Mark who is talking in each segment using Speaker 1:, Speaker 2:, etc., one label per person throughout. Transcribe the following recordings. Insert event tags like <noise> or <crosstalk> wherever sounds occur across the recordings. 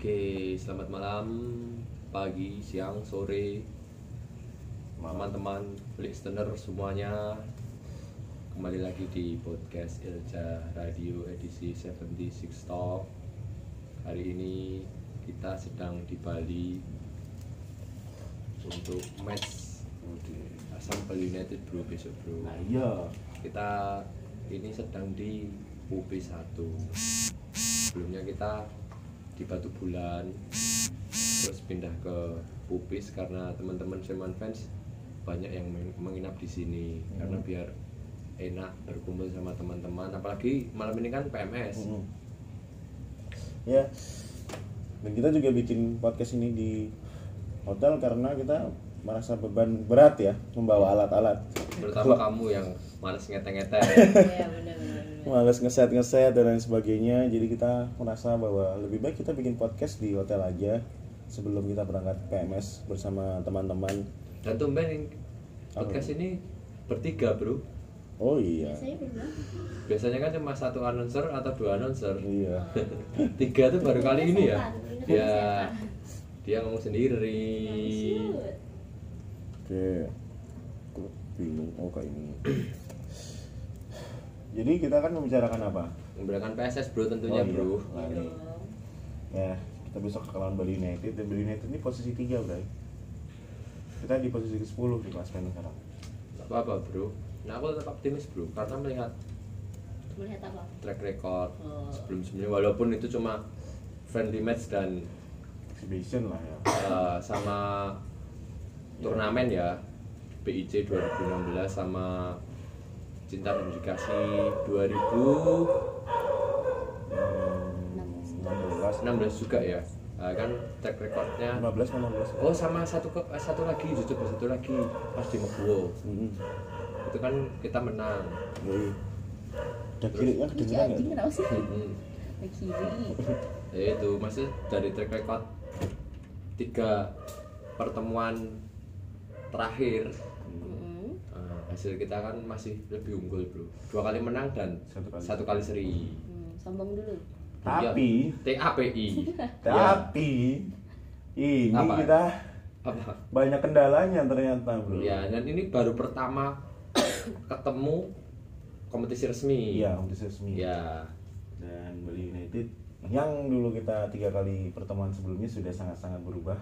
Speaker 1: Oke, selamat malam, pagi, siang, sore, teman-teman listener semuanya. Kembali lagi di podcast Ilja Radio edisi 76 Talk. Hari ini kita sedang di Bali untuk match Asam Bali United bro besok bro.
Speaker 2: Nah iya,
Speaker 1: Kita ini sedang di UP1 Sebelumnya kita di Batu Bulan Terus pindah ke Pupis karena teman-teman Seman fans banyak yang meng- menginap di sini
Speaker 2: Hmm.
Speaker 1: karena biar enak berkumpul sama teman-teman apalagi malam ini kan PMS
Speaker 2: Mm-mm. ya. Dan kita juga bikin podcast ini di hotel karena kita merasa beban berat ya membawa alat-alat.
Speaker 1: Terutama kamu yang males ngete-ngete <laughs>
Speaker 3: Iya benar-benar.
Speaker 2: Males ngeset ngeset dan lain sebagainya. Jadi kita merasa bahwa lebih baik kita bikin podcast di hotel aja sebelum kita berangkat PMS bersama teman-teman.
Speaker 1: dan tumben podcast ini bertiga bro
Speaker 2: Oh iya.
Speaker 1: Biasanya kan cuma satu announcer atau dua announcer
Speaker 2: Iya. <laughs>
Speaker 1: tiga tuh baru kali ini ya dia
Speaker 3: setan.
Speaker 1: dia ngomong sendiri.
Speaker 2: Oke. Aku bingung oh kayak ini. <clears throat> Jadi kita kan membicarakan apa?
Speaker 1: memberikan PSS bro tentunya
Speaker 2: Oh, iya.
Speaker 1: bro
Speaker 2: Nah, ini. Ya, kita besok lawan Bali United dan Bali United ini posisi 3, Bray. Kita di posisi ke-10 di klasemen sekarang.
Speaker 1: Gak apa-apa bro nah aku tetap optimis bro karena melihat
Speaker 3: Melihat apa?
Speaker 1: track record
Speaker 3: Oh.
Speaker 1: sebelum sebelumnya walaupun itu cuma friendly match dan
Speaker 2: Exhibition lah ya.
Speaker 1: eh, sama turnamen ya BIC 2016 sama Cinta dan Dikasih 2016
Speaker 2: Hmm, 16,
Speaker 1: juga ya Nah, kan track recordnya
Speaker 2: 15 sama 16.
Speaker 1: Oh sama satu ke eh, satu lagi justru satu lagi pas di Meguwo
Speaker 2: Hmm.
Speaker 1: itu kan kita menang.
Speaker 2: Jadi ada kirinya
Speaker 3: Ih,
Speaker 2: kedengeran
Speaker 3: kenapa sih?
Speaker 1: Hmm.
Speaker 3: Ke kiri.
Speaker 1: Ya itu masih dari track record tiga pertemuan terakhir
Speaker 3: Mm-mm.
Speaker 1: eh, hasil kita kan masih lebih unggul bro dua kali menang dan
Speaker 2: Satu kali.
Speaker 1: satu kali seri
Speaker 3: Hmm, sombong dulu.
Speaker 2: Tapi,
Speaker 1: Iya, <laughs> TAPI Ya,
Speaker 2: tapi ini
Speaker 1: Apa?
Speaker 2: kita
Speaker 1: apa
Speaker 2: banyak kendalanya ternyata, Bro.
Speaker 1: ya dan ini baru pertama ketemu kompetisi resmi
Speaker 2: Iya, kompetisi resmi.
Speaker 1: ya
Speaker 2: dan Bali United yang dulu kita tiga kali pertemuan sebelumnya sudah sangat-sangat berubah.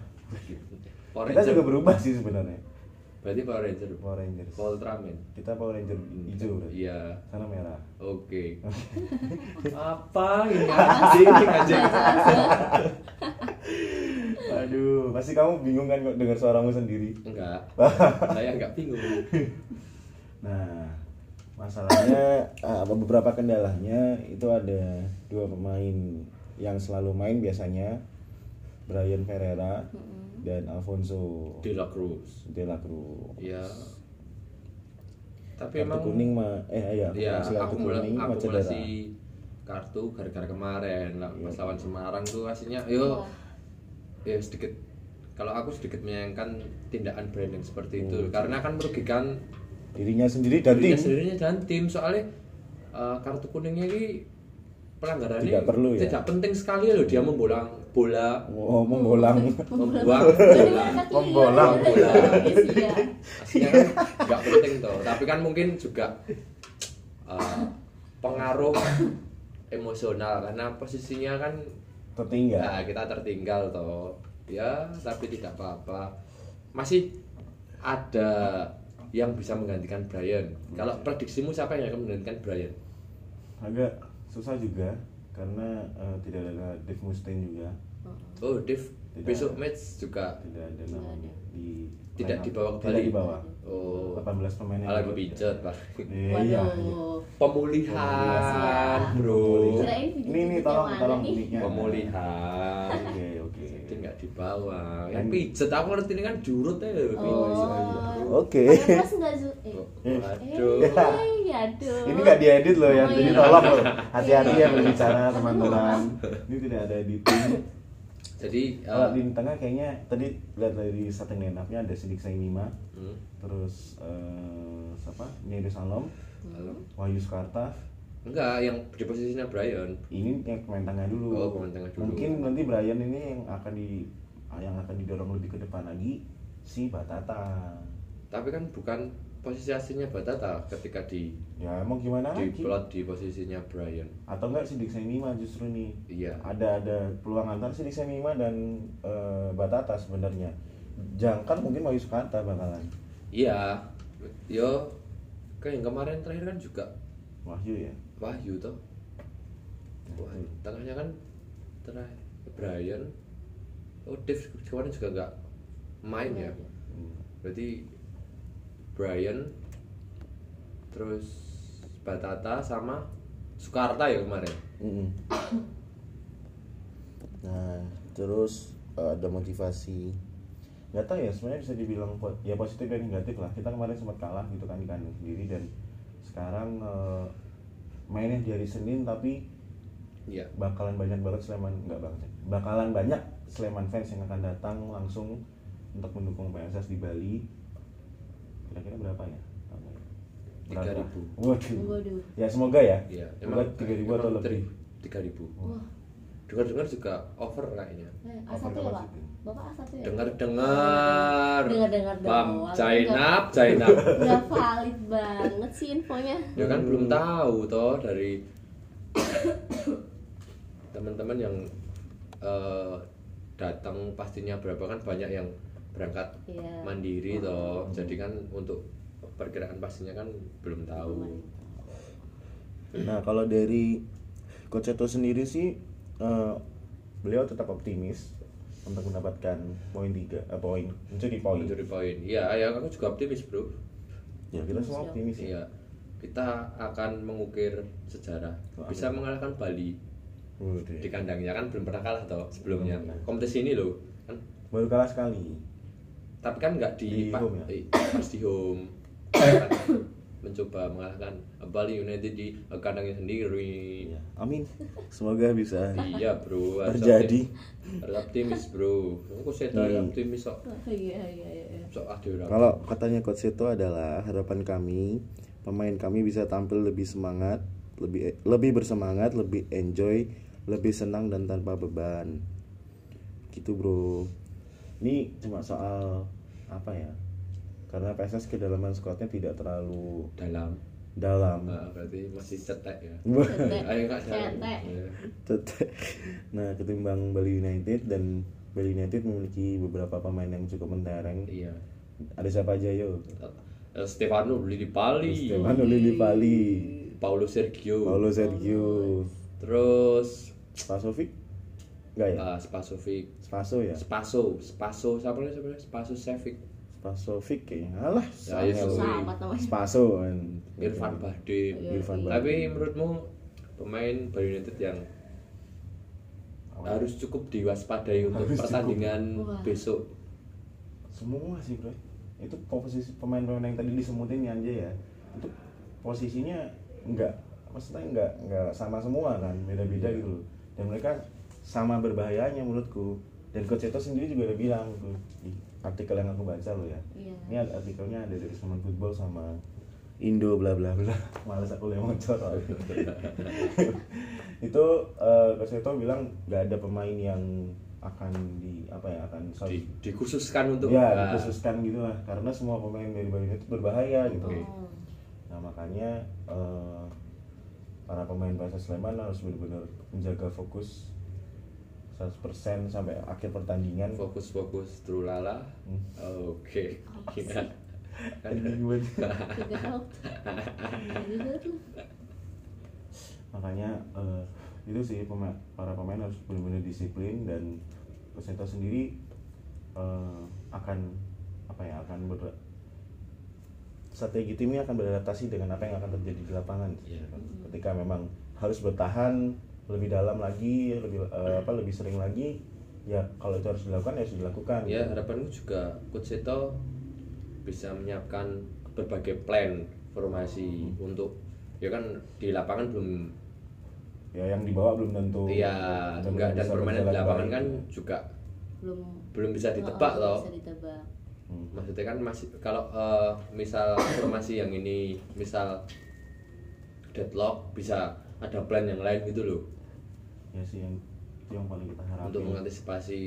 Speaker 2: Kita juga berubah sih sebenarnya.
Speaker 1: Berarti Power Ranger
Speaker 2: Power Rangers.
Speaker 1: Paul Ultraman
Speaker 2: Kita Power Ranger hijau berarti.
Speaker 1: iya
Speaker 2: Sana merah.
Speaker 1: Oke. <laughs> Apa ini anjing anjing? <laughs>
Speaker 2: Aduh, pasti kamu bingung kan kok dengar suaramu sendiri.
Speaker 1: Enggak. <laughs> Saya enggak bingung.
Speaker 2: Nah, masalahnya ah, beberapa kendalanya itu ada dua pemain yang selalu main biasanya Brian Ferreira dan Alfonso
Speaker 1: De La Cruz.
Speaker 2: De La Cruz.
Speaker 1: Ya. Tapi
Speaker 2: Kartu
Speaker 1: emang
Speaker 2: kuning mah eh iya,
Speaker 1: ya
Speaker 2: hasil kartu kuning mah cedera.
Speaker 1: kartu gara-gara kemarin lah
Speaker 2: Iya.
Speaker 1: pas lawan Semarang tuh hasilnya yo ya sedikit kalau aku sedikit menyayangkan tindakan branding seperti itu
Speaker 2: Oh,
Speaker 1: karena kan merugikan
Speaker 2: Dirinya sendiri dan
Speaker 1: dirinya
Speaker 2: tim.
Speaker 1: sendirinya dan tim soalnya eh, kartu kuningnya ini pelanggarannya
Speaker 2: Tidak perlu ya?
Speaker 1: tidak penting sekali loh dia membolang bola.
Speaker 2: Oh, membolang.
Speaker 1: membuang. Bola
Speaker 2: Membolang.
Speaker 1: Bola.
Speaker 3: Iya.
Speaker 1: aslinya kan nggak penting tuh tapi kan mungkin juga eh, pengaruh emosional karena posisinya kan
Speaker 2: Tertinggal.
Speaker 1: ya kita tertinggal toh. Ya tapi tidak apa-apa. Masih ada yang bisa menggantikan Brian. Kalau prediksimu siapa yang akan menggantikan Brian?
Speaker 2: Agak susah juga karena eh, tidak ada Dave Mustaine juga.
Speaker 1: oh Dev
Speaker 2: Tidak.
Speaker 1: besok match juga
Speaker 2: Tidak ada namanya di
Speaker 1: Tidak dibawa ke
Speaker 2: Tidak
Speaker 1: Bali?
Speaker 2: dibawa.
Speaker 1: oh
Speaker 2: 18 pemain yang
Speaker 1: lagi pijet pak
Speaker 2: Eh, Iya.
Speaker 3: Waduh.
Speaker 1: pemulihan bro
Speaker 2: Ini ini
Speaker 3: yang
Speaker 2: tolong tolong
Speaker 3: nih?
Speaker 2: mic-nya.
Speaker 1: pemulihan
Speaker 2: Oke, oke.
Speaker 1: jadi nggak dibawa yang pijet aku ngerti ini kan jurut ya
Speaker 3: Oh.
Speaker 2: Oke.
Speaker 3: Pakai plus nggak Zu? Aduh.
Speaker 2: Ini nggak diedit loh ya,
Speaker 3: Oh,
Speaker 2: jadi
Speaker 3: iya.
Speaker 2: tolong loh. Hati-hati ya berbicara teman-teman. Ini tidak ada editing.
Speaker 1: jadi
Speaker 2: Kalau
Speaker 1: eh,
Speaker 2: di tengah kayaknya tadi lihat dari setting line up-nya ada Sidik Sainima,
Speaker 1: hmm,
Speaker 2: terus eh, siapa? Nede Salom,
Speaker 1: halo.
Speaker 2: Wahyu Sukarta,
Speaker 1: enggak yang di posisinya Brian
Speaker 2: ini yang pemain tengah dulu.
Speaker 1: Oh, pemain tengah dulu.
Speaker 2: Mungkin nanti Brian ini yang akan di yang akan didorong lebih ke depan lagi si Batata.
Speaker 1: tapi kan bukan posisi aslinya Batata ketika di
Speaker 2: Ya mau gimana
Speaker 1: di
Speaker 2: lagi?
Speaker 1: plot di posisinya Brian
Speaker 2: Atau enggak si Dixie Mima justru nih.
Speaker 1: iya
Speaker 2: Ada ada peluang antara si Dixie Mima dan eh, Batata sebenarnya. Jangkar mungkin mau Yusukanta bakalan.
Speaker 1: iya yo kayak yang kemarin terakhir kan juga
Speaker 2: Wahyu ya.
Speaker 1: Wahyu toh Wah, tengahnya kan terakhir Brian oh Dave kemarin juga nggak main ya
Speaker 2: Hmm.
Speaker 1: berarti Brian terus Batata sama Sukarta ya kemarin
Speaker 2: Mm-mm. Nah, terus eh, ada motivasi. Gak tau ya, sebenarnya bisa dibilang ya positif dan negatif lah. Kita kemarin sempat kalah gitu kan di kandang sendiri dan sekarang eh, mainnya di hari Senin tapi
Speaker 1: iya
Speaker 2: bakalan banyak banget Sleman nggak banget ya. bakalan banyak Sleman fans yang akan datang langsung untuk mendukung PSS di Bali. Kira-kira berapa ya? Berapa?
Speaker 1: 3.000.
Speaker 2: Waduh.
Speaker 3: Waduh.
Speaker 2: Ya semoga ya.
Speaker 1: iya
Speaker 2: Semoga 3000 atau lebih.
Speaker 1: tiga ribu
Speaker 3: Wah.
Speaker 1: dengar-dengar juga over kayaknya
Speaker 3: Eh,
Speaker 2: Over
Speaker 3: A1 ya, Pak? Bapak A1 ya?
Speaker 1: dengar-dengar
Speaker 3: Dengar-dengar
Speaker 1: Bam
Speaker 3: doang.
Speaker 1: Zainab Zainab
Speaker 3: Udah valid banget sih infonya.
Speaker 1: ya kan belum tahu toh dari <coughs> teman-teman yang eh, datang pastinya berapa kan banyak yang berangkat
Speaker 3: Iya.
Speaker 1: mandiri toh. Jadi kan untuk perkiraan pastinya kan belum tahu.
Speaker 2: Nah kalau dari Coach Eto sendiri sih eh, beliau tetap optimis untuk mendapatkan poin tiga, eh, poin mencuri poin.
Speaker 1: mencuri poin. Iya ya aku juga optimis bro.
Speaker 2: Ya kita semua optimis ya.
Speaker 1: iya. Kita akan mengukir sejarah. Bisa mengalahkan Bali.
Speaker 2: Waduh.
Speaker 1: di kandangnya kan belum pernah kalah toh sebelumnya. Kompetisi ini loh kan?
Speaker 2: Baru kalah sekali.
Speaker 1: Tapi kan nggak di,
Speaker 2: Di home ya?
Speaker 1: eh, pas di home Kan <coughs> mencoba mengalahkan Bali United di kandangnya sendiri
Speaker 2: Iya. Amin. Semoga bisa.
Speaker 1: iya bro
Speaker 2: Terjadi.
Speaker 1: harus optimis bro aku saya
Speaker 2: Hmm.
Speaker 1: optimis kok
Speaker 3: Oh, Iya, iya, iya.
Speaker 1: sok ada orang
Speaker 2: Kalau katanya Coach Eto adalah harapan kami pemain kami bisa tampil lebih semangat, lebih lebih bersemangat, lebih enjoy, lebih senang dan tanpa beban. Gitu bro. Ini cuma soal apa ya? Karena PSS kedalaman squadnya tidak terlalu
Speaker 1: dalam
Speaker 2: dalam.
Speaker 1: nah, berarti masih cetek ya <laughs>
Speaker 3: Cetek.
Speaker 1: ayo nggak
Speaker 3: Cetek.
Speaker 1: Iya.
Speaker 2: Tet- nah ketimbang Bali United dan Bali United memiliki beberapa pemain yang cukup mentereng.
Speaker 1: iya
Speaker 2: Ada siapa aja yo?
Speaker 1: Eh, Stefano beli di Bali
Speaker 2: Stefano Lili Pali,
Speaker 1: Paulo Sergio
Speaker 2: Paulo Sergio,
Speaker 1: terus
Speaker 2: Spasovic, enggak ya?
Speaker 1: ah, Spasovic
Speaker 2: Spaso ya?
Speaker 1: Spaso Spaso siapa lagi siapa lagi? Spaso Sevic
Speaker 2: kayaknya. Alah,
Speaker 1: Ya, ya,
Speaker 2: Sangel.
Speaker 1: sorry.
Speaker 3: Sama.
Speaker 2: Spaso kan.
Speaker 1: Irfan Bahdim
Speaker 3: Iya,
Speaker 2: Irfan
Speaker 3: iya.
Speaker 2: Bahdim.
Speaker 1: tapi menurutmu pemain Bali United yang harus cukup diwaspadai untuk
Speaker 2: Harus
Speaker 1: pertandingan
Speaker 3: Wah.
Speaker 1: besok
Speaker 2: semua sih bro. Itu posisi pemain-pemain yang tadi disebutin aja ya. Itu posisinya enggak maksudnya enggak enggak sama semua kan, beda-beda gitu loh. Dan mereka sama berbahayanya menurutku. Dan Coach Eto sendiri juga udah bilang tuh di artikel yang aku baca loh ya.
Speaker 3: Iya.
Speaker 2: Ini ada artikelnya ada dari Semen Football sama Indo bla bla bla. <laughs> Males aku lihat motor. <laughs> itu eh Coach Eto bilang nggak ada pemain yang akan di apa ya akan
Speaker 1: di, dikhususkan untuk
Speaker 2: ya
Speaker 1: ah,
Speaker 2: dikhususkan gitu lah karena semua pemain dari Bali itu berbahaya gitu.
Speaker 1: Oke.
Speaker 3: Oh.
Speaker 2: Nah makanya eh, para pemain PSS Sleman harus benar-benar menjaga fokus 100% sampai akhir pertandingan.
Speaker 1: fokus-fokus trulala
Speaker 2: Hmm.
Speaker 1: oke <laughs>
Speaker 2: makanya eh, itu sih pema- para pemain harus benar-benar disiplin dan Peseta sendiri eh, akan apa ya akan ber strategi timnya akan beradaptasi dengan apa yang akan terjadi di lapangan.
Speaker 1: Iya.
Speaker 2: ketika memang harus bertahan lebih dalam lagi lebih eh, apa lebih sering lagi ya kalau itu harus dilakukan ya harus dilakukan
Speaker 1: ya harapanku juga Coach Seto bisa menyiapkan berbagai plan formasi
Speaker 2: Hmm.
Speaker 1: untuk ya kan di lapangan belum
Speaker 2: ya yang dibawa belum tentu
Speaker 1: Iya, enggak dan permainan di lapangan
Speaker 2: baik.
Speaker 1: kan juga
Speaker 3: Belum
Speaker 1: belum bisa ditebak
Speaker 3: Oh,
Speaker 1: loh.
Speaker 3: Bisa ditebak.
Speaker 2: Hmm.
Speaker 1: Maksudnya kan masih kalau eh, misal formasi yang ini misal deadlock bisa ada plan yang lain gitu loh
Speaker 2: ya sih yang itu yang paling kita harapin
Speaker 1: untuk mengantisipasi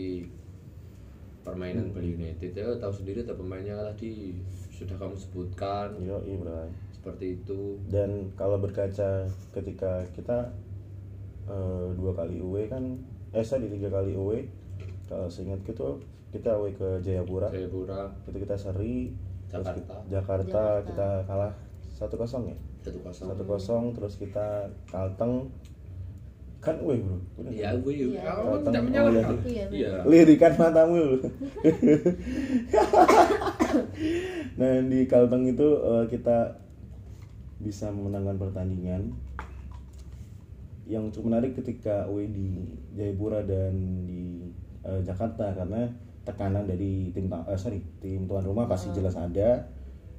Speaker 1: permainan
Speaker 2: Hmm.
Speaker 1: Bali United ya tahu sendiri ada pemainnya tadi sudah kamu sebutkan
Speaker 2: Yo, iya bro.
Speaker 1: seperti itu
Speaker 2: dan kalau berkaca ketika kita eh, dua kali away kan eh sorry tiga kali away kalau seingatku tuh kita away ke Jayapura
Speaker 1: Jayapura
Speaker 2: itu kita seri terus
Speaker 1: Jakarta.
Speaker 2: kita- Jakarta,
Speaker 3: Jakarta.
Speaker 2: kita kalah satu kosong ya
Speaker 1: satu kosong
Speaker 2: satu kosong terus kita Kalteng kan away bro. Bener
Speaker 1: ya
Speaker 2: kan?
Speaker 1: gue
Speaker 3: Iya.
Speaker 1: kamu tidak
Speaker 2: oh,
Speaker 1: menyalahkan.
Speaker 3: Itu ya,
Speaker 1: iya.
Speaker 2: Lirikan matamu. <laughs> Nah di Kalteng itu eh, kita bisa memenangkan pertandingan. Yang cukup menarik ketika away di Jayapura dan di eh, Jakarta karena tekanan dari tim eh, sorry tim tuan rumah pasti jelas ada.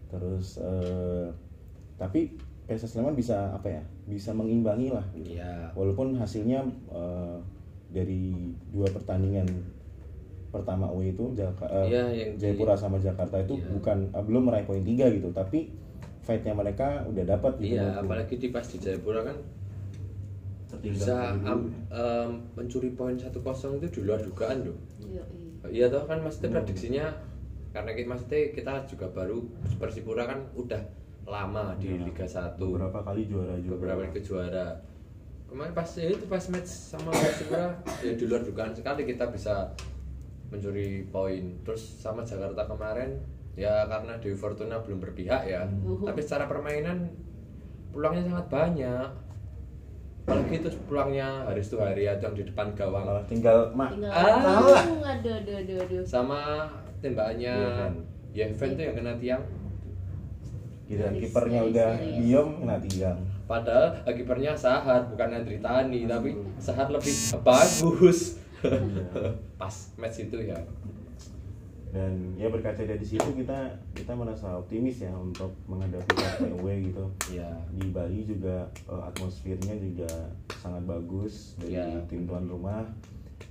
Speaker 2: Terus eh, tapi PSS Sleman bisa apa ya bisa mengimbangi lah gitu
Speaker 1: Iya.
Speaker 2: walaupun hasilnya eh, dari dua pertandingan pertama away itu Jaka, eh,
Speaker 1: Iya, yang di-
Speaker 2: Jayapura sama Jakarta itu
Speaker 1: Iya.
Speaker 2: bukan eh, belum meraih poin tiga gitu tapi fightnya mereka udah dapat gitu
Speaker 1: iya apalagi di pas di Jayapura kan
Speaker 2: Tertinggal
Speaker 1: bisa
Speaker 2: dulu.
Speaker 1: em, mencuri poin satu kosong itu di luar dugaan loh
Speaker 3: Iya, iya.
Speaker 1: iya toh kan maksudnya
Speaker 2: Hmm.
Speaker 1: prediksinya karena kita maksudnya kita juga baru Persipura kan udah lama di
Speaker 2: Iya.
Speaker 1: Liga 1
Speaker 2: beberapa kali juara juga.
Speaker 1: Beberapa kali juara. Kemarin pas ya itu pas match sama Persipura ya di luar dugaan sekali kita bisa mencuri poin. Terus sama Jakarta kemarin ya karena Dewi Fortuna belum berpihak ya.
Speaker 3: Hmm.
Speaker 1: tapi secara permainan peluangnya sangat banyak. Apalagi itu peluangnya Haris Tuhari atau yang di depan gawang.
Speaker 2: Malah tinggal mak
Speaker 3: Tinggal
Speaker 1: Ah.
Speaker 3: aduh, aduh, aduh, aduh,
Speaker 1: sama tembakannya
Speaker 2: Yeven.
Speaker 1: Yeven tuh yang kena tiang
Speaker 2: giliran
Speaker 3: Serius,
Speaker 2: kipernya
Speaker 3: serius,
Speaker 2: udah
Speaker 3: serius.
Speaker 2: diem kena tiang
Speaker 1: Padahal eh, kipernya Sahar bukan Andri Tani tapi Sahar lebih bagus. <laughs> Pas match itu ya.
Speaker 2: dan ya berkaca dari situ kita kita merasa optimis ya untuk menghadapi PSW gitu
Speaker 1: Iya.
Speaker 2: di Bali juga eh, atmosfernya juga sangat bagus dari
Speaker 1: Iya.
Speaker 2: tim tuan rumah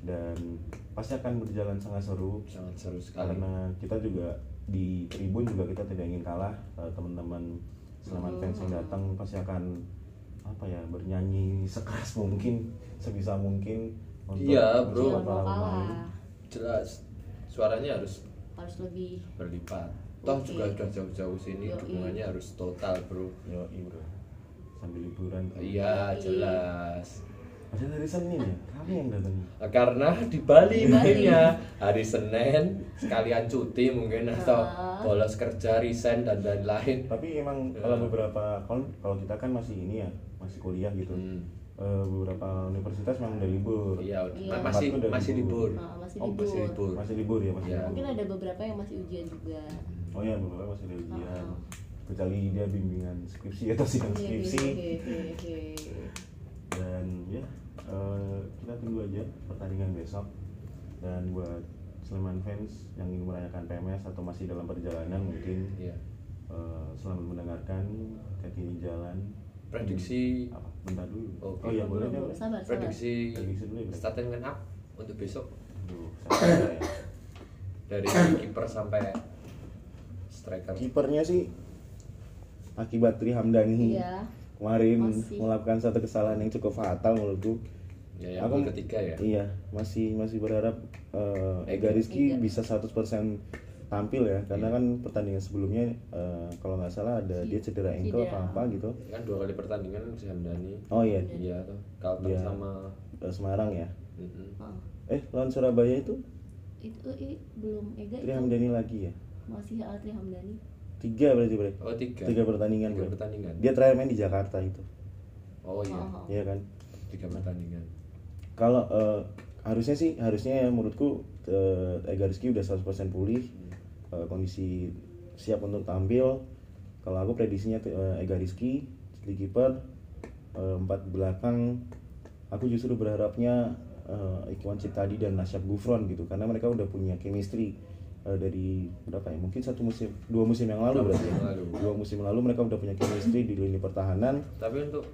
Speaker 2: dan pasti akan berjalan sangat seru
Speaker 1: Sangat seru sekali.
Speaker 2: karena kita juga di tribun juga kita tidak ingin kalah Eh, teman-teman selamat fans yang datang pasti akan apa ya bernyanyi sekeras <laughs> mungkin sebisa mungkin untuk
Speaker 1: Iya, bro.
Speaker 3: kalah.
Speaker 1: Jelas suaranya harus
Speaker 3: Harus lebih
Speaker 1: berlipat. Toh
Speaker 3: Oke.
Speaker 1: juga sudah jauh-jauh sini
Speaker 3: Yoi.
Speaker 1: dukungannya harus total, Bro.
Speaker 2: Yo, bro. Sambil liburan.
Speaker 1: Iya,
Speaker 3: Yoi.
Speaker 1: jelas.
Speaker 2: Ada dari Senin ya? Kami yang datang.
Speaker 1: Karena di Bali mainnya hari Senin sekalian cuti mungkin atau
Speaker 3: Ah.
Speaker 1: bolos kerja, resign dan lain-lain.
Speaker 2: Tapi emang
Speaker 1: Ya.
Speaker 2: kalau beberapa kalau kalau kita kan masih ini ya, masih kuliah gitu.
Speaker 1: Hmm.
Speaker 2: Eh, beberapa universitas memang udah libur.
Speaker 1: Iya,
Speaker 3: Iya.
Speaker 1: masih
Speaker 2: udah
Speaker 1: masih
Speaker 2: libur.
Speaker 1: libur.
Speaker 3: Ah, masih
Speaker 1: oh,
Speaker 3: libur.
Speaker 1: masih libur.
Speaker 2: Masih libur ya, masih
Speaker 1: Iya.
Speaker 2: libur.
Speaker 3: Mungkin ada beberapa yang masih ujian juga.
Speaker 2: Oh ya, beberapa masih ada ujian.
Speaker 3: Ah.
Speaker 2: Kecuali dia bimbingan skripsi atau sidang skripsi.
Speaker 3: Hehehe.
Speaker 2: Dan ya, eh, kita tunggu aja pertandingan besok. Dan buat Sleman fans yang ingin merayakan PMS atau masih dalam perjalanan mungkin
Speaker 1: Iya.
Speaker 2: eh, selamat mendengarkan hati di jalan.
Speaker 1: Prediksi
Speaker 2: apa? Bentar dulu.
Speaker 1: Oke.
Speaker 2: Oh iya boleh
Speaker 3: belum. Sabar, sabar.
Speaker 1: prediksi
Speaker 2: Prediksi dulu ya,
Speaker 1: starting up untuk besok
Speaker 2: ya.
Speaker 1: dari kiper sampai striker.
Speaker 2: Kipernya sih akibat Tri Hamdani
Speaker 3: Iya.
Speaker 2: Kemarin
Speaker 3: Masih.
Speaker 2: melakukan satu kesalahan yang cukup fatal menurutku.
Speaker 1: Ya, yang
Speaker 2: Aku-
Speaker 1: ketiga ya.
Speaker 2: Iya, masih masih berharap eh, Ega Rizky
Speaker 3: Ega.
Speaker 2: bisa 100% tampil ya, karena
Speaker 1: Iya.
Speaker 2: kan pertandingan sebelumnya eh, kalau nggak salah ada dia cedera ankle apa apa gitu.
Speaker 1: Kan dua kali pertandingan si Hamdani.
Speaker 2: Oh iya,
Speaker 1: Iya tuh. Kalteng
Speaker 2: Iya.
Speaker 1: sama
Speaker 2: eh, Semarang ya.
Speaker 3: Ah,
Speaker 2: Eh, lawan Surabaya itu
Speaker 3: itu ini belum Ega
Speaker 2: Tri
Speaker 3: itu
Speaker 2: Hamdani lagi ya.
Speaker 3: masih Atri Hamdani.
Speaker 2: Tiga berarti Bre.
Speaker 1: Oh tiga.
Speaker 2: Tiga pertandingan,
Speaker 1: Tiga
Speaker 2: Bre.
Speaker 1: pertandingan.
Speaker 2: Dia terakhir main di Jakarta itu.
Speaker 1: Oh iya.
Speaker 3: Oh, oh.
Speaker 2: Iya kan?
Speaker 1: Tiga pertandingan.
Speaker 2: Kalau eh, harusnya sih harusnya ya menurutku eh, Ega Rizky udah 100% pulih eh, kondisi siap untuk tampil. Kalau aku prediksinya eh, Ega Rizky jadi kiper eh, empat belakang. Aku justru berharapnya eh, Ikhwan Ciptadi dan Nasyab Gufron gitu karena mereka udah punya chemistry eh, dari berapa ya mungkin satu musim dua musim yang lalu berarti ya.
Speaker 1: lalu.
Speaker 2: dua musim lalu mereka udah punya chemistry di lini pertahanan
Speaker 1: Tapi untuk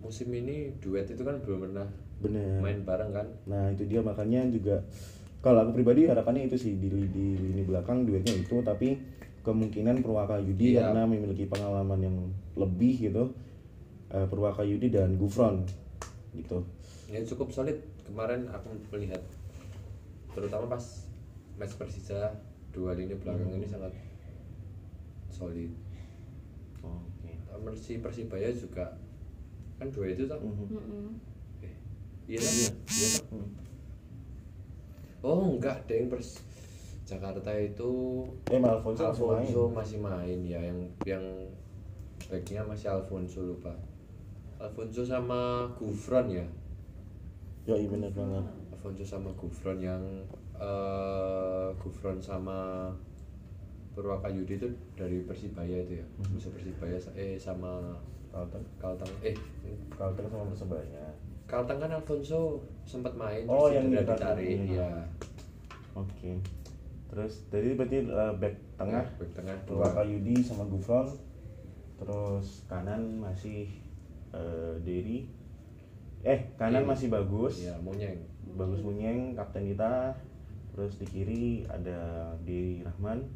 Speaker 1: musim ini duet itu kan belum pernah
Speaker 2: bener
Speaker 1: main bareng kan.
Speaker 2: Nah itu dia makanya juga kalau aku pribadi harapannya itu sih di, di lini belakang duetnya itu tapi kemungkinan Purwaka Yudi
Speaker 1: Iya.
Speaker 2: karena memiliki pengalaman yang lebih gitu eh, Purwaka Yudi dan Gufron gitu
Speaker 1: ya cukup solid kemarin aku melihat terutama pas match Persija dua lini belakang ini sangat solid.
Speaker 2: Oke.
Speaker 1: Mersi Persibaya juga kan dua itu tuh
Speaker 2: Mhm.
Speaker 3: Mm-mm.
Speaker 1: eh, iya lah iya. Lah
Speaker 2: Hmm.
Speaker 1: oh enggak deng pers Jakarta itu
Speaker 2: eh Alfonso, masih main.
Speaker 1: Alfonso masih main ya yang yang backnya masih Alfonso lupa. Alfonso sama Gufron ya?
Speaker 2: Ya iya bener banget
Speaker 1: Alfonso sama Gufron yang eh Gufron sama Purwaka Yudi itu dari Persibaya itu ya?
Speaker 2: Mhm.
Speaker 1: bisa Persibaya eh sama
Speaker 2: Kalteng.
Speaker 1: Kalteng. Eh
Speaker 2: Kalteng sama Persebaya
Speaker 1: Kalteng kan Alfonso sempat main
Speaker 2: Oh,
Speaker 1: terus
Speaker 2: yang
Speaker 1: ditarik
Speaker 2: iya.
Speaker 1: ya
Speaker 2: oke. Terus jadi berarti eh, back tengah.
Speaker 1: Back tengah.
Speaker 2: Purwaka
Speaker 1: dua
Speaker 2: Yudi sama Gufron. Terus kanan masih eh, Derry. Eh kanan masih bagus.
Speaker 1: Ya Monyeng
Speaker 2: bagus Munyeng kapten kita. Terus di kiri ada Derry Rahman.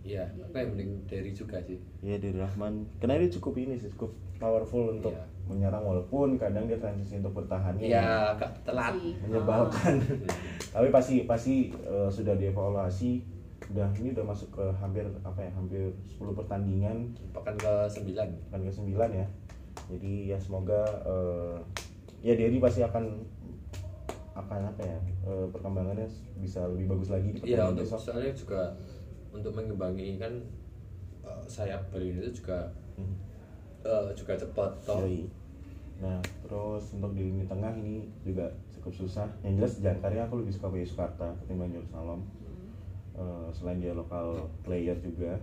Speaker 1: Iya yang mending dari juga sih.
Speaker 2: Ya Derry Rahman. Karena dia cukup ini sih cukup powerful untuk
Speaker 1: Iya.
Speaker 2: menyerang walaupun kadang dia transisi untuk bertahannya
Speaker 1: iya agak telat.
Speaker 2: Menyebalkan.
Speaker 1: Hmm. <laughs>
Speaker 2: tapi pasti pasti eh, sudah dievaluasi. Udah ini udah masuk ke hampir apa ya hampir 10 pertandingan.
Speaker 1: Pekan ke sembilan.
Speaker 2: Kan ke 9 ya. Jadi ya semoga eh, ya Derry pasti akan akan apa ya eh, perkembangannya bisa lebih bagus lagi di
Speaker 1: iya
Speaker 2: pertandingan
Speaker 1: untuk
Speaker 2: besok
Speaker 1: soalnya juga untuk mengimbangi kan eh, sayap Bali itu juga
Speaker 2: Hmm.
Speaker 1: eh, juga cepat toh
Speaker 2: Yoi. Nah, terus untuk di lini tengah ini juga cukup susah. Yang jelas jangkarnya aku lebih suka Bayu Sukarta ketimbang Yerusalem. Eh, selain dia lokal player juga.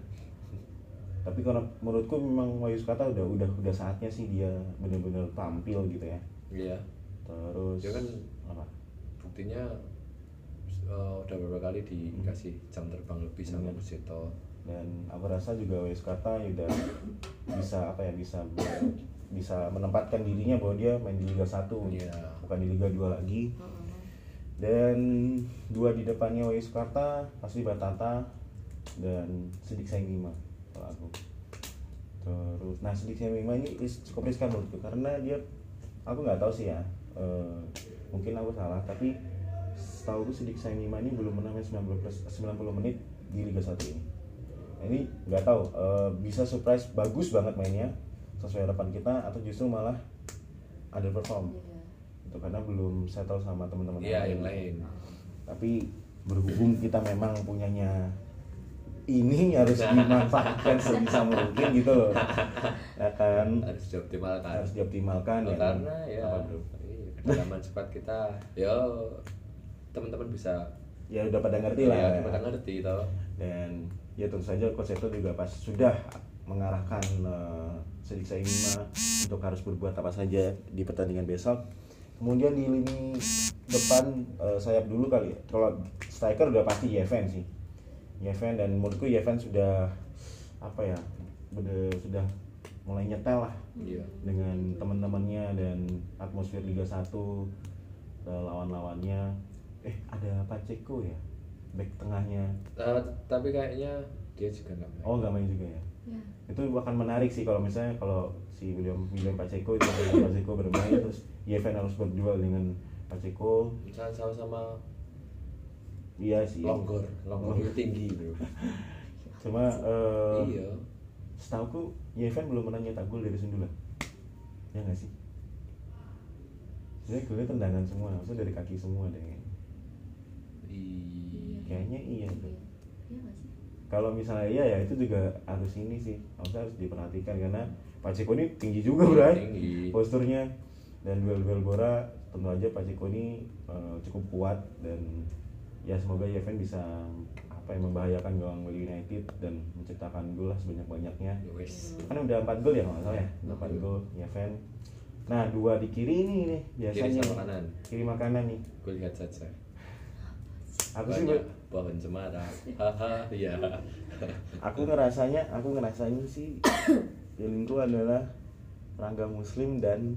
Speaker 2: Tapi kalau menurutku memang Bayu Sukarta udah udah udah saatnya sih dia benar-benar tampil gitu ya.
Speaker 1: iya
Speaker 2: Terus
Speaker 1: Dia kan
Speaker 2: apa?
Speaker 1: Buktinya eh, udah beberapa kali dikasih jam terbang lebih sama
Speaker 2: Iya.
Speaker 1: Busito
Speaker 2: dan aku rasa juga Bayu Sukarta ya udah bisa apa ya bisa bisa menempatkan dirinya bahwa dia main di Liga 1
Speaker 1: Iya.
Speaker 2: bukan di Liga 2 lagi. Dan dua di depannya Wahyu Sukarta pasti Batata dan Sidik Saimima kalau aku terus nah Sidik Saimima ini is- cukup riskan menurutku karena dia aku nggak tahu sih ya eh, mungkin aku salah tapi setahu aku Sidik Saimima ini belum menang main 90 plus 90 menit di Liga 1 ini. Nah, ini nggak tahu eh, bisa surprise bagus banget mainnya sesuai harapan kita atau justru malah underperform?
Speaker 3: Iya.
Speaker 2: itu karena belum settle sama teman-teman
Speaker 1: iya yang lain.
Speaker 2: Tapi berhubung kita memang punyanya ini harus dimanfaatkan sebisa mungkin gitu. Loh <laughs> ya kan?
Speaker 1: Harus dioptimalkan.
Speaker 2: Harus dioptimalkan
Speaker 1: Oh,
Speaker 2: ya kan?
Speaker 1: karena ya
Speaker 2: Apa, bro?
Speaker 1: Iya, kedalaman squad kita yo teman-teman bisa.
Speaker 2: Ya udah pada ngerti lah
Speaker 1: ya, kita ngerti toh.
Speaker 2: Dan ya tentu saja coach itu juga pas sudah mengarahkan uh, Sedik Saimima untuk harus berbuat apa saja di pertandingan besok. Kemudian di lini depan eh, sayap dulu kali ya. Kalau striker udah pasti Yeven sih. Yeven dan menurutku Yeven sudah apa ya bener, sudah mulai nyetel lah
Speaker 1: iya.
Speaker 2: dengan teman-temannya dan atmosfer Liga 1 eh, lawan-lawannya. Eh ada Pacheco ya? Back tengahnya.
Speaker 1: Eh, tapi kayaknya dia juga nggak main.
Speaker 2: oh nggak main juga ya?
Speaker 3: Ya.
Speaker 2: itu akan menarik sih kalau misalnya kalau si William William Pacheco itu Pacheco bermain terus Yeven harus berduel dengan Pacheco.
Speaker 1: Misalnya sama-sama
Speaker 2: iya sih.
Speaker 1: Longgor longgor itu <laughs> tinggi bro.
Speaker 2: Cuma eh
Speaker 1: iya
Speaker 2: setahuku Yeven belum pernah nyetak gol dari Sundula ya nggak sih Sebenarnya golnya tendangan semua, maksudnya dari kaki semua deh.
Speaker 1: Iya.
Speaker 2: Kayaknya iya tuh.
Speaker 3: Iya. Iya?
Speaker 2: Kalau misalnya iya ya itu juga harus ini sih, harusnya harus diperhatikan karena Pacheco ini tinggi juga bro,
Speaker 1: Tinggi.
Speaker 2: posturnya dan duel-duel bola tentu aja Pacheco ini eh, cukup kuat dan ya semoga Yeven bisa apa yang membahayakan gawang United dan menciptakan gol lah sebanyak-banyaknya.
Speaker 1: Ya
Speaker 2: Kan udah 4 gol ya kalau salah ya, udah 4
Speaker 1: Iya.
Speaker 2: gol Yeven. Nah dua di kiri ini nih biasanya
Speaker 1: kiri sama
Speaker 2: nih.
Speaker 1: kanan
Speaker 2: kiri makanan nih.
Speaker 1: gue lihat saja
Speaker 2: Aku sih
Speaker 1: pohon cemara haha iya
Speaker 2: aku ngerasanya aku ngerasanya sih feelingku adalah Rangga Muslim dan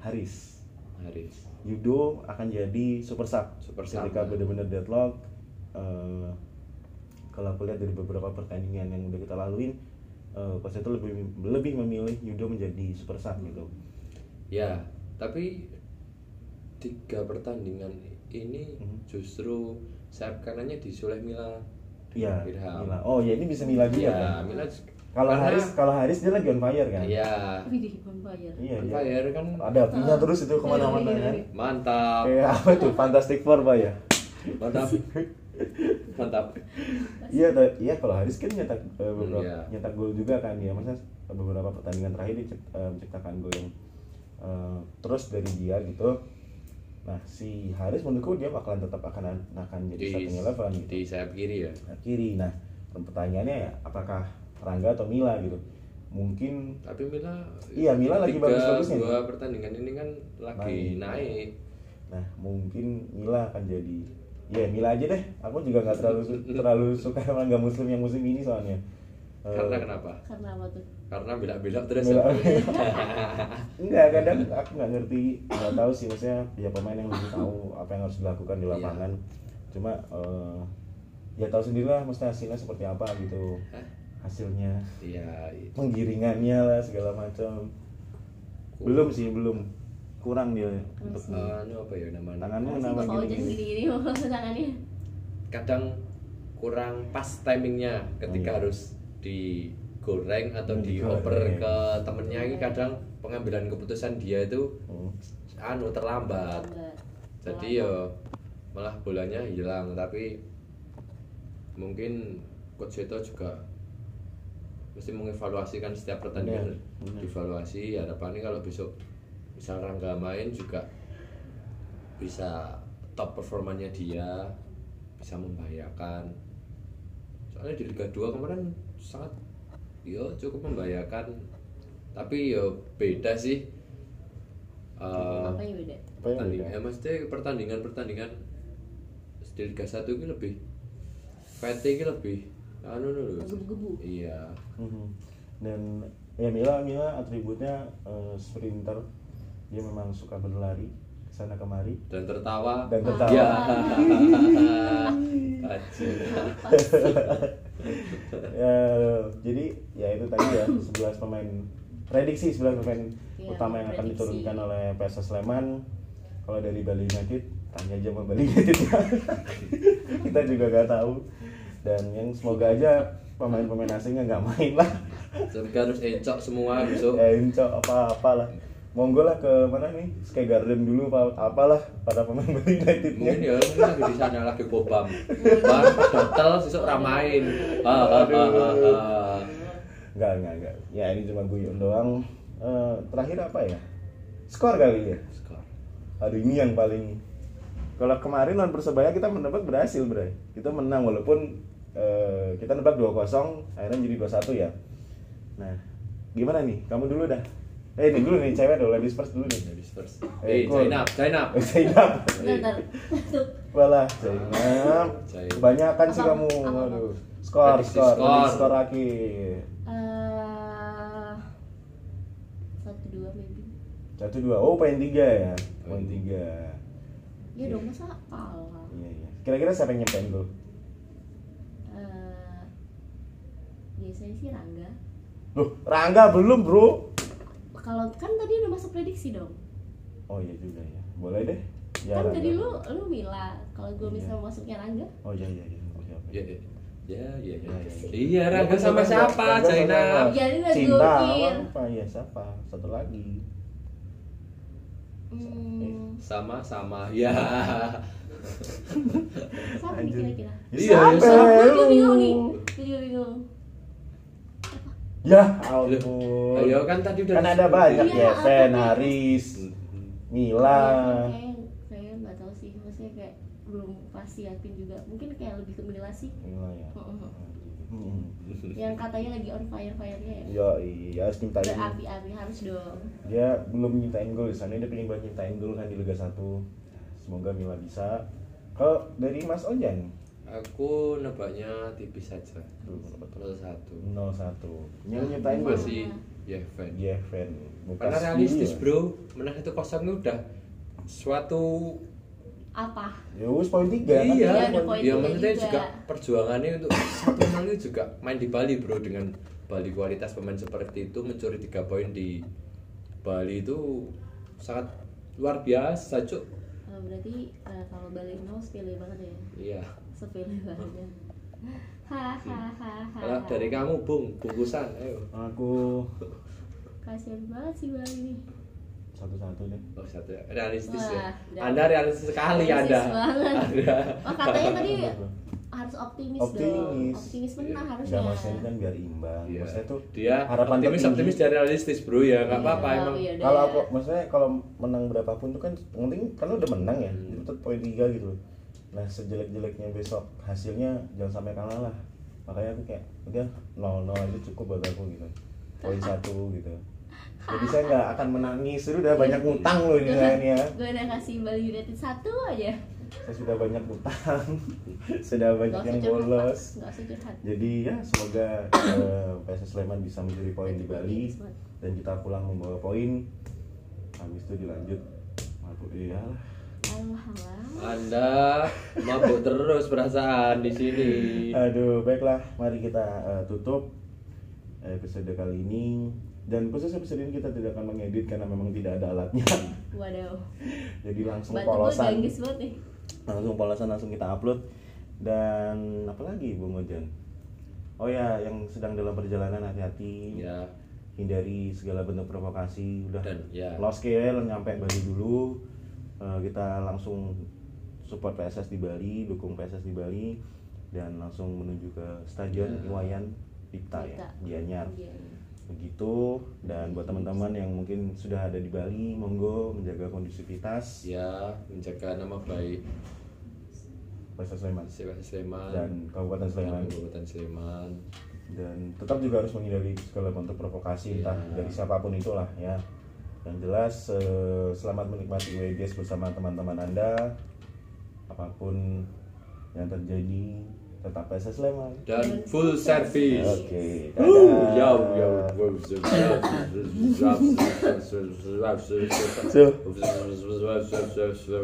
Speaker 2: Haris
Speaker 1: Haris
Speaker 2: Yudo akan jadi super sub
Speaker 1: Super sub.
Speaker 2: ketika benar-benar deadlock eh, kalau aku lihat dari beberapa pertandingan yang udah kita laluin eh, coach itu lebih lebih memilih Yudo menjadi super sub gitu
Speaker 1: Ya, tapi tiga pertandingan ini
Speaker 2: Mhm.
Speaker 1: justru sayap kanannya disuleh Mila.
Speaker 2: Iya. Mila. Oh ya ini bisa Mila juga
Speaker 1: Iya,
Speaker 2: kan?
Speaker 1: Mila
Speaker 2: Kalau
Speaker 1: karena-
Speaker 2: Haris, kalau Haris dia lagi on fire kan?
Speaker 1: Iya.
Speaker 3: Widih, vampire.
Speaker 2: Iya,
Speaker 1: On
Speaker 2: iya.
Speaker 1: fire kan
Speaker 2: Ada apinya terus itu ke mana-mana
Speaker 3: Iya, iya,
Speaker 2: kan?
Speaker 3: iya.
Speaker 1: mantap.
Speaker 2: Kayak apa tuh? Fantastic Four pak ya?
Speaker 1: Mantap. <laughs> <laughs> mantap.
Speaker 2: Iya, iya kalau Haris kan nyetak eh, beberapa
Speaker 1: Iya.
Speaker 2: nyetak gol juga kan dia. Masa beberapa pertandingan terakhir dia cep- eh, menciptakan gol yang eh, terus dari dia gitu. Nah si Haris menurutku dia bakalan tetap akan akan jadi
Speaker 1: Di,
Speaker 2: starting eleven gitu.
Speaker 1: di sayap kiri ya.
Speaker 2: Nah, kiri. Nah pertanyaannya ya apakah Rangga atau Mila gitu? Mungkin
Speaker 1: Tapi Mila
Speaker 2: Iya, Mila lagi bagus-bagusnya.
Speaker 1: Dua pertandingan ini kan lagi
Speaker 2: Naik.
Speaker 1: naik.
Speaker 2: Nah, mungkin Mila akan jadi ya Mila aja deh. Aku juga nggak terlalu terlalu suka sama nggak muslim yang musim ini soalnya. Eh,
Speaker 1: Karena kenapa?
Speaker 3: Karena apa tuh?
Speaker 1: Karena belak-belak terus. Ya. <laughs>
Speaker 2: Enggak, kadang aku nggak ngerti, nggak tahu sih maksudnya ya pemain yang lebih tahu apa yang harus dilakukan di
Speaker 1: Iya.
Speaker 2: lapangan. Cuma eh, ya tahu sendirilah mesti hasilnya seperti apa gitu.
Speaker 1: Hah?
Speaker 2: Hasilnya,
Speaker 1: Iya. iya.
Speaker 2: penggiringannya lah segala macam. Belum sih, belum. Kurang dia untuk.
Speaker 1: Eh, anu apa ya namanya?
Speaker 2: tanganmu
Speaker 3: Masih
Speaker 2: nama
Speaker 3: bapak ojek
Speaker 2: gini-gini. <laughs>
Speaker 3: gini-gini mau tangannya.
Speaker 1: kadang kurang pas timingnya ketika
Speaker 2: Iya.
Speaker 1: harus digoreng atau
Speaker 2: Hmm,
Speaker 1: dioper
Speaker 2: digoreng.
Speaker 1: ke temennya ini kadang pengambilan keputusan dia itu
Speaker 2: Hmm.
Speaker 1: anu terlambat
Speaker 3: Lambat.
Speaker 1: jadi
Speaker 3: Lambat.
Speaker 1: ya malah bolanya hilang tapi mungkin coach itu juga mesti mengevaluasikan setiap pertandingan
Speaker 2: Benar, benar.
Speaker 1: dievaluasi harapannya kalau besok misal Rangga main juga bisa top performanya dia bisa membahayakan soalnya di Liga 2 kemarin sangat yo cukup membahayakan tapi yo beda sih Eh,
Speaker 3: Apa yang beda?
Speaker 2: Apa yang
Speaker 1: pertandingan
Speaker 2: beda?
Speaker 1: ya maksudnya pertandingan pertandingan di Liga 1 ini lebih PT ini lebih anu lho
Speaker 3: Gebu-gebu.
Speaker 1: iya
Speaker 2: Mhm. Dan ya Mila Mila atributnya eh, sprinter. Dia memang suka berlari ke sana kemari.
Speaker 1: dan tertawa
Speaker 2: Dan tertawa.
Speaker 1: ya. <laughs>
Speaker 2: Ya, jadi ya itu tadi ya 11 pemain prediksi 11 pemain
Speaker 3: Iya,
Speaker 2: utama yang akan
Speaker 3: prediksi.
Speaker 2: diturunkan oleh PSS Sleman. Kalau dari Bali United tanya aja sama Bali United. <laughs> Kita juga gak tahu. Dan yang semoga aja pemain-pemain asingnya nggak main lah.
Speaker 1: Tapi harus encok semua besok
Speaker 2: ya Inco apa-apalah monggo lah ke mana nih Sky Garden dulu apa apalah para pemain Bali United
Speaker 1: mungkin ya mungkin di sana lagi bobam bobam hotel besok ramain ah, ah, ah, ah, ah.
Speaker 2: Enggak, enggak, enggak. Ya ini cuma guyon doang. Eh, terakhir apa ya? Skor kali ya.
Speaker 1: skor
Speaker 2: Aduh ini yang paling kalau kemarin lawan Persebaya kita menebak berhasil, Bray. Kita menang walaupun eh, kita nebak 2-0, akhirnya jadi 2-1 ya. Nah, gimana nih? Kamu dulu dah. Eh, ini dulu nih cewek dulu, ladies first dulu nih.
Speaker 1: Ladies first
Speaker 2: Eh,
Speaker 1: eh
Speaker 2: cool.
Speaker 1: Zainab Zainab
Speaker 2: Eh, Zainab.
Speaker 3: Bentar, bentar. <laughs>
Speaker 2: Walah, Zainab.
Speaker 1: Zainab.
Speaker 2: Kebanyakan sih kamu.
Speaker 3: Apa?
Speaker 2: Waduh. Skor, skor,
Speaker 1: skor.
Speaker 2: skor akhir.
Speaker 3: Eh, satu dua maybe.
Speaker 2: Satu dua. Oh, poin tiga ya. Poin tiga.
Speaker 3: Ya dong masa kalah.
Speaker 2: Iya iya. Kira-kira siapa yang nyampein gol?
Speaker 3: Eh, biasanya sih Rangga.
Speaker 2: Loh, Rangga belum bro.
Speaker 3: Kalau kan tadi udah masuk prediksi dong.
Speaker 2: Oh iya juga ya. Boleh deh. Ya,
Speaker 3: kan tadi lu lu Mila. Kalau gue
Speaker 2: Iya.
Speaker 3: misal masuknya Rangga,
Speaker 2: Oh iya iya iya. Oke oke.
Speaker 1: ya ya ya ya, ya.
Speaker 2: Iya, iya.
Speaker 1: iya Raga sama siapa
Speaker 2: Rangga sama
Speaker 1: Zainab
Speaker 2: siapa?
Speaker 3: Jadi udah
Speaker 2: Cinta
Speaker 3: gokil.
Speaker 2: apa ya siapa? Satu lagi.
Speaker 3: hmm,
Speaker 1: sama sama ya
Speaker 2: Anjir.
Speaker 3: kira-kira?
Speaker 1: Iya,
Speaker 2: Siapa?
Speaker 1: ya, siapa?
Speaker 3: Gue bingung nih. Gue bingung.
Speaker 2: Ya ampun.
Speaker 1: ayo kan tadi udah
Speaker 2: Kan ada banyak
Speaker 3: Iya,
Speaker 2: ya, Fen,
Speaker 3: apa?
Speaker 2: Haris,
Speaker 1: Mhm.
Speaker 2: Mila.
Speaker 3: Kayak nggak tahu sih. Maksudnya kayak belum pasti yakin juga. Mungkin kayak lebih ke Mila sih.
Speaker 2: Mila ya.
Speaker 3: Heeh.
Speaker 2: Hmm.
Speaker 3: Yang katanya lagi on fire firenya ya.
Speaker 2: Yo, iya harus nyiptain.
Speaker 3: Berapi-api harus dong.
Speaker 2: Dia belum nyiptain gol di sana, dia pengen banget nyiptain gol kan di Liga 1. Semoga Mila bisa. Kalau dari Mas Ojan
Speaker 1: aku nebaknya tipis saja
Speaker 2: Tuh, berapa tuh?
Speaker 1: 01
Speaker 2: 0-1. Yang nyiptain gol
Speaker 1: masih ya fan
Speaker 2: Iya, fan. Bukan
Speaker 1: karena realistis
Speaker 2: ya.
Speaker 1: bro menang itu kosong itu udah suatu
Speaker 3: Apa?
Speaker 2: Ya wis poin 3
Speaker 1: iya
Speaker 3: Iya,
Speaker 1: ya
Speaker 3: tiga
Speaker 1: maksudnya
Speaker 3: juga.
Speaker 1: juga perjuangannya untuk satu itu juga main di Bali bro dengan Bali kualitas pemain seperti itu mencuri tiga poin di Bali itu sangat luar biasa cuk
Speaker 3: berarti eh, kalau Bali no sepele banget ya?
Speaker 1: Iya.
Speaker 3: Sepele banget. <laughs> Hahaha
Speaker 1: kalau dari kamu bung bungkusan ayo.
Speaker 2: Aku.
Speaker 3: Kasian banget sih Bali ini.
Speaker 2: Satu-satu deh.
Speaker 1: oh satu. Realistis
Speaker 3: Wah,
Speaker 1: ya anda realistis sekali
Speaker 3: Realistis
Speaker 1: anda.
Speaker 3: banget.
Speaker 1: anda.
Speaker 3: Oh katanya tadi harus optimis, dong.
Speaker 2: Optimis.
Speaker 3: optimis menang harusnya.
Speaker 2: Enggak maksudnya kan biar imbang.
Speaker 1: Iya.
Speaker 2: Maksudnya tuh
Speaker 1: dia
Speaker 2: harapan
Speaker 1: optimis
Speaker 2: tertinggi.
Speaker 1: optimis dan realistis bro. Ya nggak
Speaker 3: Iya,
Speaker 1: apa-apa emang.
Speaker 3: Iya,
Speaker 2: kalau
Speaker 3: ya.
Speaker 2: aku maksudnya kalau menang berapapun tuh kan penting kan udah menang ya.
Speaker 1: Hmm.
Speaker 2: tetap poin tiga gitu. Nah sejelek-jeleknya besok hasilnya jangan sampai kalah lah. Makanya aku kayak udah nol nol aja cukup buat aku gitu. Poin <laughs> satu gitu. Jadi saya nggak akan menangis. Itu udah banyak ngutang loh ini saya ini ya.
Speaker 3: Gue udah kasih Bali United satu aja
Speaker 2: saya sudah banyak ngutang <laughs> sudah banyak
Speaker 3: Nggak
Speaker 2: yang bolos. Jadi ya semoga PSS Sleman bisa mencuri poin di Bali dan kita pulang membawa poin. Habis itu dilanjut. Mabuk iya lah.
Speaker 3: Alhamdulillah.
Speaker 1: Anda mabuk terus perasaan di sini.
Speaker 2: Aduh, baiklah, mari kita eh, tutup episode kali ini. Dan khusus episode ini kita tidak akan mengedit karena memang tidak ada alatnya.
Speaker 3: waduh. <laughs>
Speaker 2: Jadi langsung
Speaker 3: batu gue
Speaker 2: polosan,
Speaker 3: banget nih
Speaker 2: langsung polosan langsung kita upload. Dan apalagi Bung Ojan? Oh ya, yang sedang dalam perjalanan hati-hati,
Speaker 1: ya
Speaker 2: hindari segala bentuk provokasi. Udah
Speaker 1: dan ya
Speaker 2: scale nyampe Bali dulu. Eh, kita langsung support PSS di Bali, dukung PSS di Bali dan langsung menuju ke stadion
Speaker 1: Ya.
Speaker 2: Iwayan Dipta ya,
Speaker 3: Dipta.
Speaker 2: Gianyar. Begitu. Dan buat teman-teman yang mungkin sudah ada di Bali, monggo menjaga kondusivitas.
Speaker 1: Ya menjaga nama baik.
Speaker 2: PSS Sleman.
Speaker 1: Sleman.
Speaker 2: Dan Kabupaten Sleman.
Speaker 1: Kabupaten Sleman.
Speaker 2: Dan tetap juga harus menghindari segala bentuk provokasi
Speaker 1: Ya.
Speaker 2: entah dari siapa pun itulah ya. Yang jelas eh, selamat menikmati WGS bersama teman-teman Anda. Apa pun yang terjadi tetap PS Sleman
Speaker 1: dan full service
Speaker 2: oke
Speaker 1: okay, ya ya